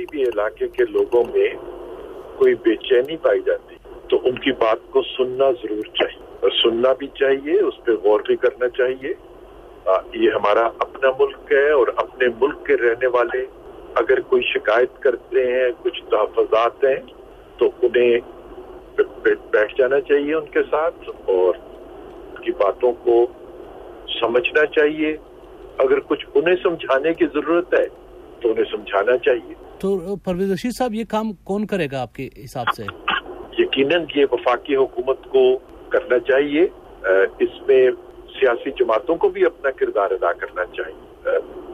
کسی بھی علاقے کے لوگوں میں کوئی بے چینی پائی جاتی تو ان کی بات کو سننا ضرور چاہیے۔ اور سننا بھی چاہیے اس پہ غور بھی کرنا چاہیے۔ آ, یہ ہمارا اپنا ملک ہے اور اپنے ملک کے رہنے والے اگر کوئی شکایت کرتے ہیں کچھ تحفظات ہیں تو انہیں بیٹھ جانا چاہیے ان کے ساتھ اور ان کی باتوں کو سمجھنا چاہیے۔ اگر کچھ انہیں سمجھانے کی ضرورت ہے تو انہیں سمجھانا چاہیے۔ تو پرویز رشید صاحب یہ کام کون کرے گا آپ کے حساب سے؟ یقیناً یہ وفاقی حکومت کو کرنا چاہیے۔ اس میں سیاسی جماعتوں کو بھی اپنا کردار ادا کرنا چاہیے۔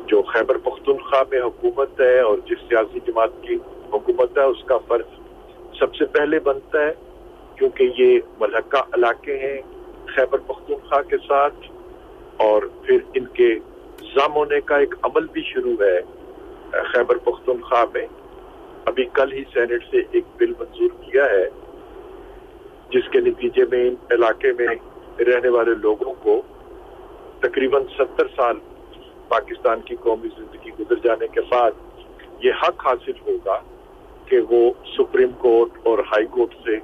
جو خیبر پختونخوا میں حکومت ہے اور جس سیاسی جماعت کی حکومت ہے اس کا فرض سب سے پہلے بنتا ہے۔ کیونکہ یہ ملحقہ علاقے ہیں خیبر پختونخوا کے ساتھ اور پھر ان کے ضم ہونے کا ایک عمل بھی شروع ہے۔ خیبر پختونخوا میں۔ ابھی کل ہی سینٹ سے ایک بل منظور کیا ہے، جس کے نتیجے میں ان علاقے میں رہنے والے لوگوں کو تقریباً ستر سال پاکستان کی قومی زندگی گزر جانے کے بعد یہ حق حاصل ہوگا کہ وہ سپریم کورٹ اور ہائی کورٹ سے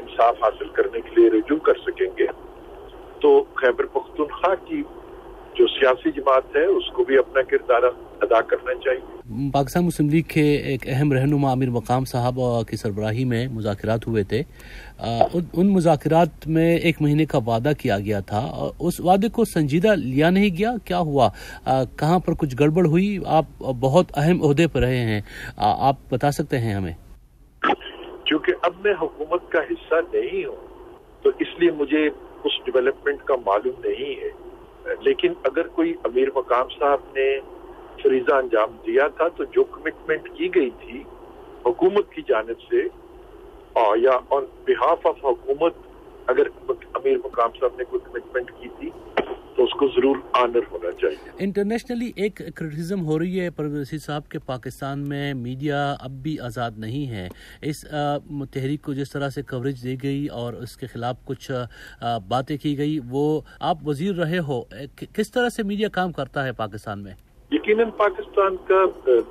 انصاف حاصل کرنے کے لیے رجوع کر سکیں گے۔ تو خیبر پختونخوا کی جو سیاسی جماعت ہے، اس کو بھی اپنا کردار ادا کرنا چاہیے۔ پاکستان مسلم لیگ کے ایک اہم رہنما امیر مقام صاحب کی سربراہی میں مذاکرات ہوئے تھے۔ ان مذاکرات میں ایک مہینے کا وعدہ کیا گیا تھا۔ اس وعدے کو سنجیدہ لیا نہیں گیا۔ کیا ہوا؟ کہاں پر کچھ گڑبڑ ہوئی؟ آپ بہت اہم عہدے پر رہے ہیں۔ آپ بتا سکتے ہیں ہمیں۔ چونکہ اب میں حکومت کا حصہ نہیں ہوں تو اس لیے مجھے اس ڈیولپمنٹ کا معلوم نہیں ہے۔ لیکن اگر کوئی امیر مقام صاحب نے فریضہ انجام دیا تھا تو جو کمٹمنٹ کی گئی تھی حکومت کی جانب سے یا آن بہاف آف حکومت، اگر امیر مقام صاحب نے کوئی کمٹمنٹ کی تھی، تو اس کو ضرور آنر ہونا چاہیے۔ انٹرنیشنلی ایک کرٹیزم ہو رہی ہے پرویسی صاحب کے پاکستان میں میڈیا اب بھی آزاد نہیں ہے۔ اس تحریک کو جس طرح سے کوریج دی گئی اور اس کے خلاف کچھ باتیں کی گئی، وہ آپ وزیر رہے ہو، کس طرح سے میڈیا کام کرتا ہے پاکستان میں؟ یقیناً پاکستان کا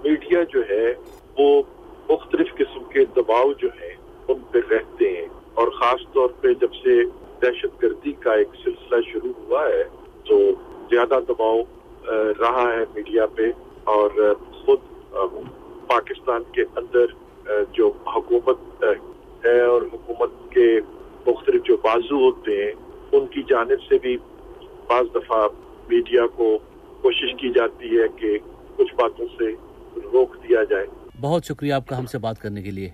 میڈیا جو ہے، وہ مختلف قسم کے دباؤ جو ہیں، ان پہ رہتے ہیں۔ اور خاص طور پہ جب سے دہشت گردی کا ایک سلسلہ شروع ہوا ہے، تو زیادہ دباؤ رہا ہے میڈیا پہ۔ اور خود پاکستان کے اندر جو حکومت ہے اور حکومت کے مختلف جو بازو ہوتے ہیں، ان کی جانب سے بھی بعض دفعہ میڈیا کو کوشش کی جاتی ہے کہ کچھ باتوں سے روک دیا جائے۔ بہت شکریہ آپ کا ہم سے بات کرنے کے لیے۔